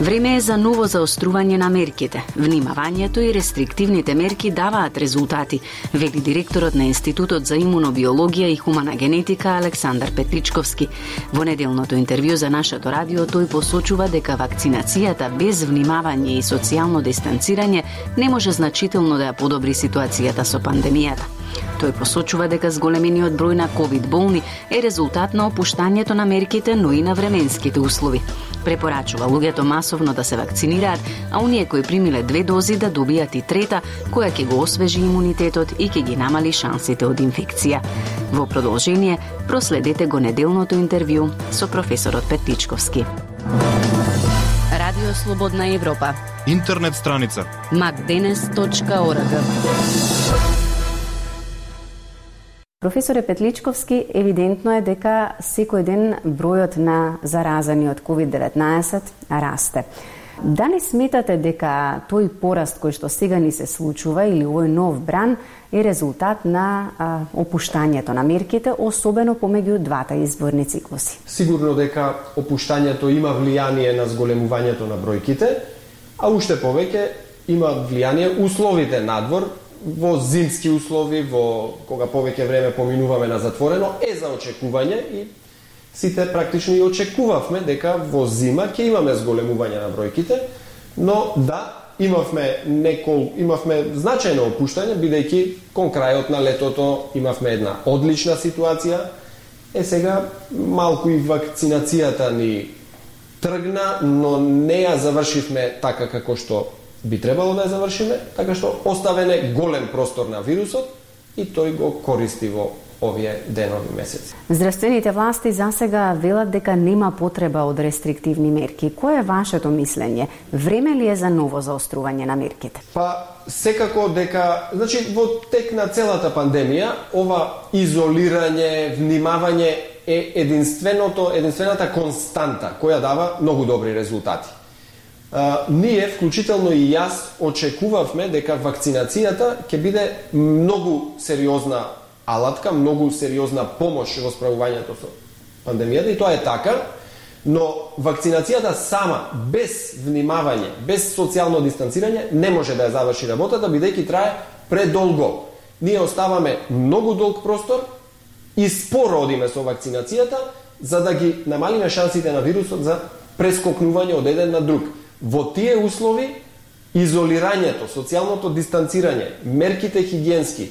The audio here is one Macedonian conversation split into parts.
Време е за ново заострување на мерките. Внимавањето и рестриктивните мерки даваат резултати, вели директорот на Институтот за имунобиологија и хумана генетика Александар Петричковски. Во неделното интервју за нашето радио тој посочува дека вакцинацијата без внимавање и социјално дистанцирање не може значително да ја подобри ситуацијата со пандемијата. Тој посочува дека зголемениот број на ковид болни е резултат на опуштањето на мерките, но и на временските услови. Препорачува луѓето масовно да се вакцинираат, а оние кои примиле две дози да добијат и трета, која ќе го освежи имунитетот и ќе ги намали шансите од инфекција. Во продолжение, проследете го неделното интервју со професорот Петичковски. Радио Слободна Европа. Интернет страница macdenes.org Професоре Петличковски, евидентно е дека секој ден бројот на заразани од COVID-19 расте. Дали сметате дека тој пораст кој што сега ни се случува или овој нов бран е резултат на а, опуштањето на мерките, особено помеѓу двата изборни циклуси? Сигурно дека опуштањето има влијание на зголемувањето на бројките, а уште повеќе има влијание условите надвор во зимски услови, во кога повеќе време поминуваме на затворено, е за очекување и сите практично и очекувавме дека во зима ќе имаме зголемување на бројките, но да, имавме некол, имавме значајно опуштање, бидејќи кон крајот на летото имавме една одлична ситуација. Е сега малку и вакцинацијата ни тргна, но не ја завршивме така како што би требало да ја завршиме, така што оставен е голем простор на вирусот и тој го користи во овие денови месеци. Здравствените власти за сега велат дека нема потреба од рестриктивни мерки. Кое е вашето мислење? Време ли е за ново заострување на мерките? Па секако дека, значи во тек на целата пандемија, ова изолирање, внимавање е единственото, единствената константа која дава многу добри резултати а, ние, вклучително и јас, очекувавме дека вакцинацијата ќе биде многу сериозна алатка, многу сериозна помош во справувањето со пандемијата и тоа е така, но вакцинацијата сама, без внимавање, без социјално дистанцирање, не може да ја заврши работата, бидејќи трае предолго. Ние оставаме многу долг простор и споро одиме со вакцинацијата, за да ги намалиме шансите на вирусот за прескокнување од еден на друг. Во тие услови, изолирањето, социјалното дистанцирање, мерките хигиенски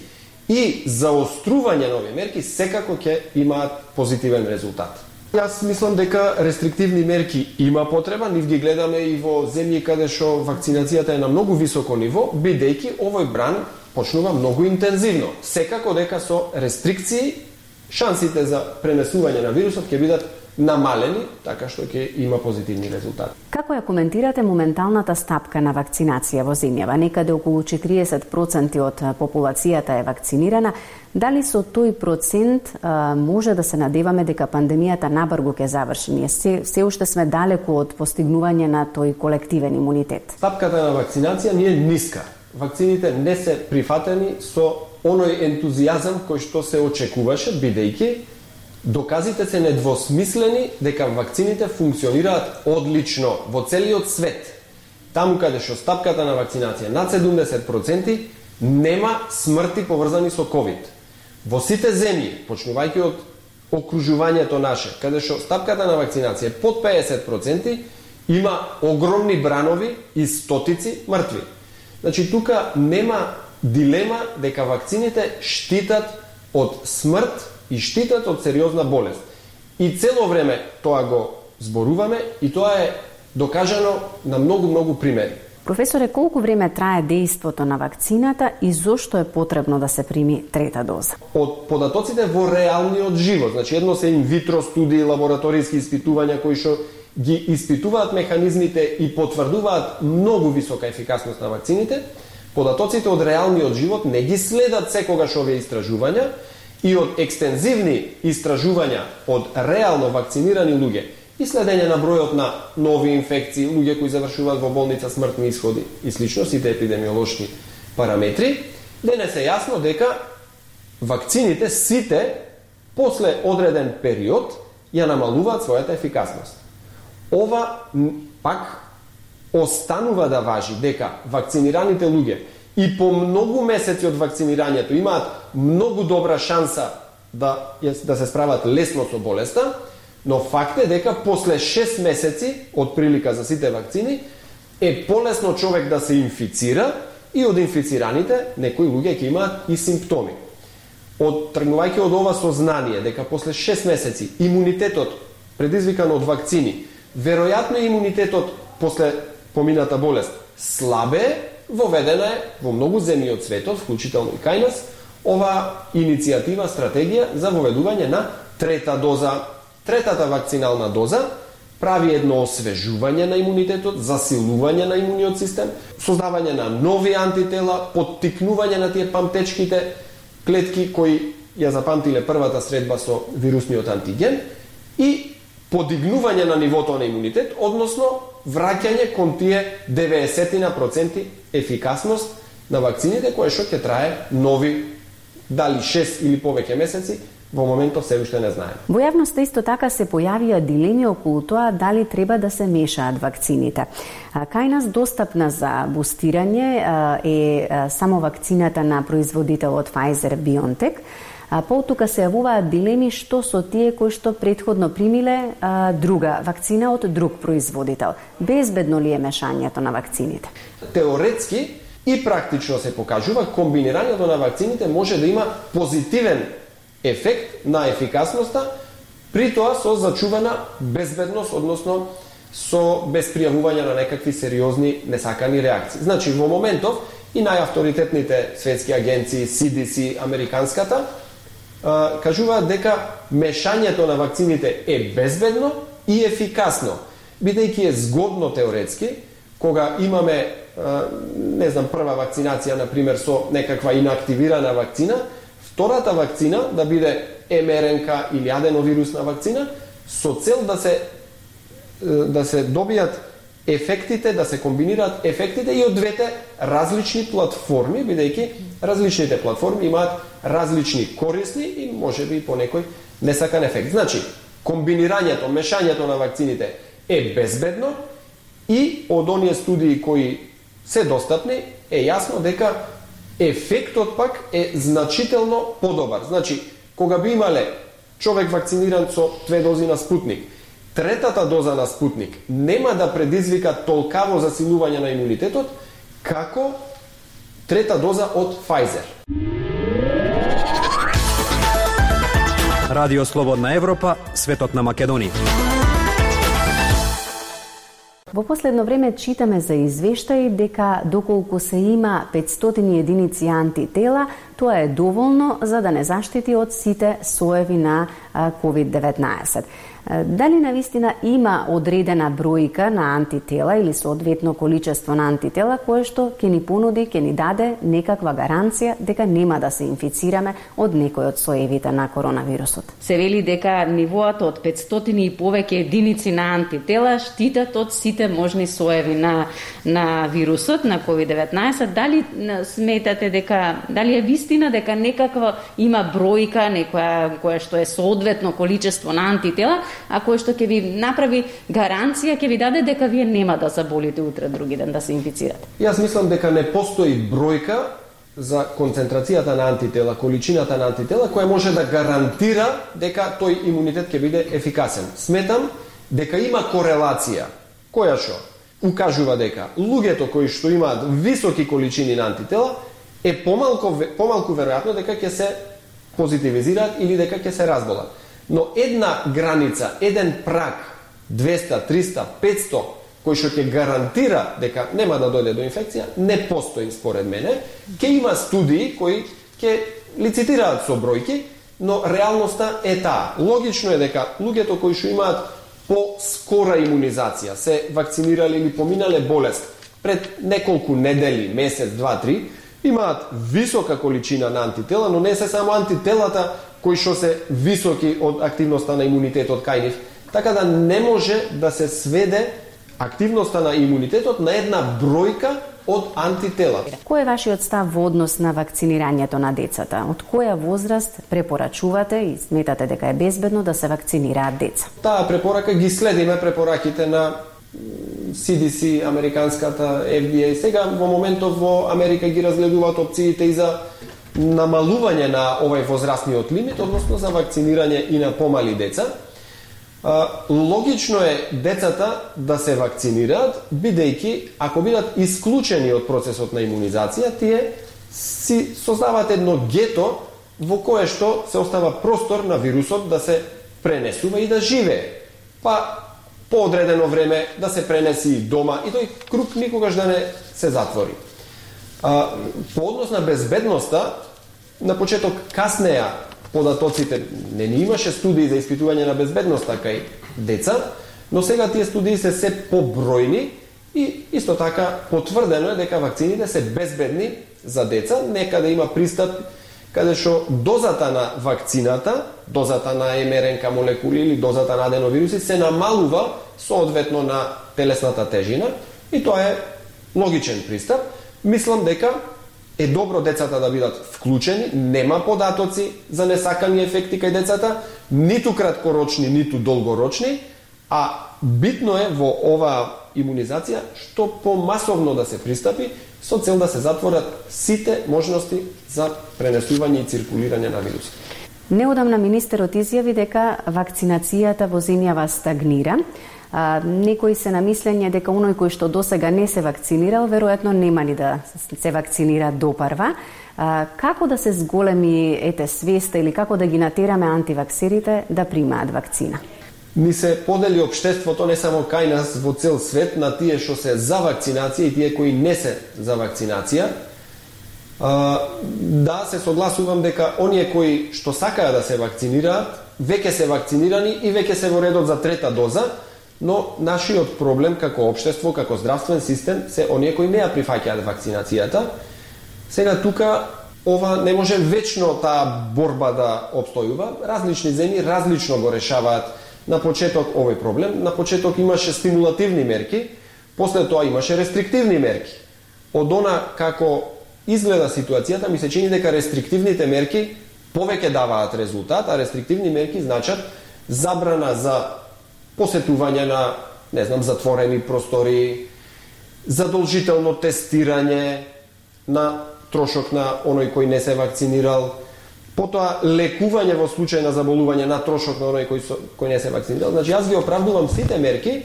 и заострување на овие мерки секако ќе имаат позитивен резултат. Јас мислам дека рестриктивни мерки има потреба, нив ги гледаме и во земји каде што вакцинацијата е на многу високо ниво, бидејќи овој бран почнува многу интензивно. Секако дека со рестрикции шансите за пренесување на вирусот ќе бидат намалени, така што ќе има позитивни резултати. Како ја коментирате моменталната стапка на вакцинација во земјава? Некаде околу 40% од популацијата е вакцинирана. Дали со тој процент а, може да се надеваме дека пандемијата набрго ќе заврши? Ние се, се уште сме далеку од постигнување на тој колективен имунитет. Стапката на вакцинација не е ниска. Вакцините не се прифатени со оној ентузијазам кој што се очекуваше, бидејќи Доказите се недвосмислени дека вакцините функционираат одлично во целиот свет. Таму каде што стапката на вакцинација над 70% нема смрти поврзани со ковид. Во сите земји, почнувајќи од окружувањето наше, каде што стапката на вакцинација е под 50%, има огромни бранови и стотици мртви. Значи тука нема дилема дека вакцините штитат од смрт и штитат од сериозна болест. И цело време тоа го зборуваме и тоа е докажано на многу-многу примери. Професоре, колку време трае дејството на вакцината и зошто е потребно да се прими трета доза? Од податоците во реалниот живот, значи едно се инвитро студии, лабораториски испитувања кои што ги испитуваат механизмите и потврдуваат многу висока ефикасност на вакцините, податоците од реалниот живот не ги следат секогаш овие истражувања, и од екстензивни истражувања од реално вакцинирани луѓе и следење на бројот на нови инфекции, луѓе кои завршуваат во болница смртни исходи и слично, сите епидемиолошки параметри, денес е јасно дека вакцините сите после одреден период ја намалуваат својата ефикасност. Ова пак останува да важи дека вакцинираните луѓе и по многу месеци од вакцинирањето имаат многу добра шанса да, да се справат лесно со болеста, но факт е дека после 6 месеци од прилика за сите вакцини е полесно човек да се инфицира и од инфицираните некои луѓе ќе имаат и симптоми. Од тргнувајќи од ова сознание дека после 6 месеци имунитетот предизвикан од вакцини, веројатно имунитетот после помината болест слабе, воведена е во многу земји од светот, вклучително и кај нас, ова иницијатива, стратегија за воведување на трета доза. Третата вакцинална доза прави едно освежување на имунитетот, засилување на имуниот систем, создавање на нови антитела, поттикнување на тие памтечките клетки кои ја запамтиле првата средба со вирусниот антиген и подигнување на нивото на имунитет, односно враќање кон тие 90% ефикасност на вакцините кои што ќе трае нови дали 6 или повеќе месеци во моментов се уште не знаеме. Во јавноста исто така се појавија дилеми околу тоа дали треба да се мешаат вакцините. Кај нас достапна за бустирање е само вакцината на производителот Pfizer BioNTech, А потука се јавуваат дилеми што со тие кои што предходно примиле а, друга вакцина од друг производител. Безбедно ли е мешањето на вакцините? Теоретски и практично се покажува комбинирањето на вакцините може да има позитивен ефект на ефикасноста, при тоа со зачувана безбедност, односно со безпријавување на некакви сериозни несакани реакции. Значи, во моментов и најавторитетните светски агенции, CDC, американската, кажуваат дека мешањето на вакцините е безбедно и ефикасно, бидејќи е згодно теоретски, кога имаме, не знам, прва вакцинација, на пример, со некаква инактивирана вакцина, втората вакцина да биде МРНК или аденовирусна вакцина, со цел да се да се добијат ефектите, да се комбинираат ефектите и од двете различни платформи, бидејќи различните платформи имаат различни корисни и може би по некој несакан ефект. Значи, комбинирањето, мешањето на вакцините е безбедно и од оние студии кои се достапни е јасно дека ефектот пак е значително подобар. Значи, кога би имале човек вакциниран со две дози на Спутник, третата доза на Спутник нема да предизвика толкаво засилување на имунитетот, како трета доза од Pfizer. Радио Слободна Европа, светот на Македонија. Во последно време читаме за извештаи дека доколку се има 500 единици антитела, тоа е доволно за да не заштити од сите соеви на COVID-19. Дали на вистина има одредена бројка на антитела или соодветно количество на антитела кое што ќе ни понуди, ќе ни даде некаква гаранција дека нема да се инфицираме од некој од соевите на коронавирусот? Се вели дека нивоата од 500 и повеќе единици на антитела штитат од сите можни соеви на на вирусот на COVID-19. Дали сметате дека дали е вистина дека некаква има бројка некоја која што е соодветно количество на антитела а кој што ќе ви направи гаранција, ќе ви даде дека вие нема да заболите утре други ден да се инфицирате. Јас мислам дека не постои бројка за концентрацијата на антитела, количината на антитела која може да гарантира дека тој имунитет ќе биде ефикасен. Сметам дека има корелација која што укажува дека луѓето кои што имаат високи количини на антитела е помалку помалку веројатно дека ќе се позитивизираат или дека ќе се разболат. Но една граница, еден праг, 200, 300, 500, кој што ќе гарантира дека нема да дојде до инфекција, не постои според мене. Ке има студии кои ќе лицитираат со бројки, но реалноста е таа. Логично е дека луѓето кои што имаат по скора имунизација, се вакцинирали или поминале болест пред неколку недели, месец, два, три, имаат висока количина на антитела, но не се само антителата кои што се високи од активноста на имунитетот кај нив. Така да не може да се сведе активноста на имунитетот на една бројка од антитела. Кој е вашиот став во однос на вакцинирањето на децата? Од која возраст препорачувате и сметате дека е безбедно да се вакцинираат деца? Таа препорака ги следиме препораките на CDC, американската FDA. Сега во моментов во Америка ги разгледуваат опциите и за намалување на овој возрастниот лимит, односно за вакцинирање и на помали деца. Логично е децата да се вакцинираат, бидејќи ако бидат исклучени од процесот на имунизација, тие си создаваат едно гето во кое што се остава простор на вирусот да се пренесува и да живее. Па по одредено време да се пренеси дома и тој круг никогаш да не се затвори. А, по однос на безбедноста, на почеток каснеја податоците, не ни имаше студии за испитување на безбедноста кај деца, но сега тие студии се се побројни и исто така потврдено е дека вакцините се безбедни за деца, нека да има пристап каде што дозата на вакцината, дозата на МРНК молекули или дозата на аденовируси се намалува соодветно на телесната тежина и тоа е логичен пристап. Мислам дека е добро децата да бидат вклучени, нема податоци за несакани ефекти кај децата, ниту краткорочни, ниту долгорочни, а битно е во оваа имунизација што помасовно да се пристапи со цел да се затворат сите можности за пренесување и циркулирање на вируси. Неодамна министерот изјави дека вакцинацијата во земјава стагнира. А, некои се на мислење дека оној кој што досега не се вакцинирал, веројатно нема ни да се вакцинира допарва. А, како да се зголеми ете свеста или како да ги натераме антиваксерите да примаат вакцина? Ни се подели обштеството не само кај нас во цел свет на тие што се за вакцинација и тие кои не се за вакцинација. А, да, се согласувам дека оние кои што сакаат да се вакцинираат, веќе се вакцинирани и веќе се во редот за трета доза, но нашиот проблем како општество, како здравствен систем, се оние кои не ја прифаќаат вакцинацијата. Сега тука ова не може вечно таа борба да обстојува. Различни земји различно го решаваат на почеток овој проблем. На почеток имаше стимулативни мерки, после тоа имаше рестриктивни мерки. Од она како изгледа ситуацијата, ми се чини дека рестриктивните мерки повеќе даваат резултат, а рестриктивни мерки значат забрана за посетување на, не знам, затворени простори, задолжително тестирање на трошок на оној кој не се вакцинирал, потоа лекување во случај на заболување на трошок на оној кој, со, кој не се вакцинирал. Значи, јас ви оправдувам сите мерки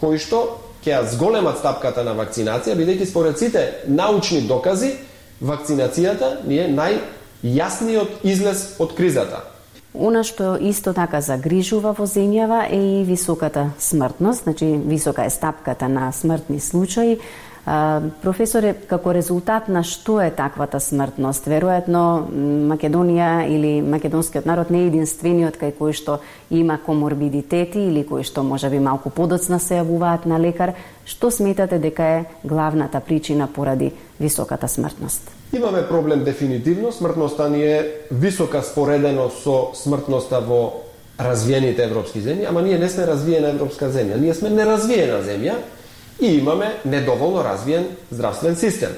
кои што ќе ја зголемат стапката на вакцинација, бидејќи според сите научни докази, вакцинацијата ни е најјасниот излез од кризата. Она што исто така загрижува во земјава е и високата смртност, значи висока е стапката на смртни случаи професоре, како резултат на што е таквата смртност? Веројатно Македонија или македонскиот народ не е единствениот кај кој што има коморбидитети или кој што може би малку подоцна се јавуваат на лекар. Што сметате дека е главната причина поради високата смртност? Имаме проблем дефинитивно, смртноста ни е висока споредено со смртноста во развиените европски земји, ама ние не сме развиена европска земја, ние сме неразвиена земја и имаме недоволно развиен здравствен систем.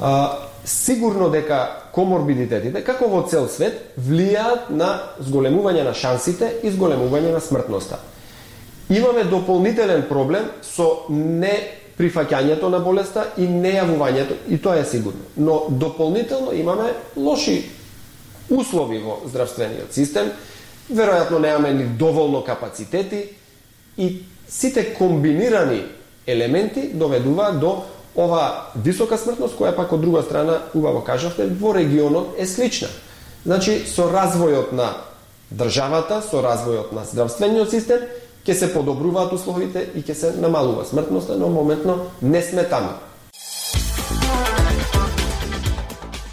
А, сигурно дека коморбидитетите, како во цел свет, влијаат на зголемување на шансите и зголемување на смртноста. Имаме дополнителен проблем со не прифаќањето на болеста и нејавувањето, и тоа е сигурно. Но дополнително имаме лоши услови во здравствениот систем, веројатно немаме ни доволно капацитети и сите комбинирани елементи доведуваат до ова висока смртност, која пак од друга страна, убаво кажавте, во регионот е слична. Значи, со развојот на државата, со развојот на здравствениот систем, ќе се подобруваат условите и ќе се намалува смртноста, но моментно не сме таму.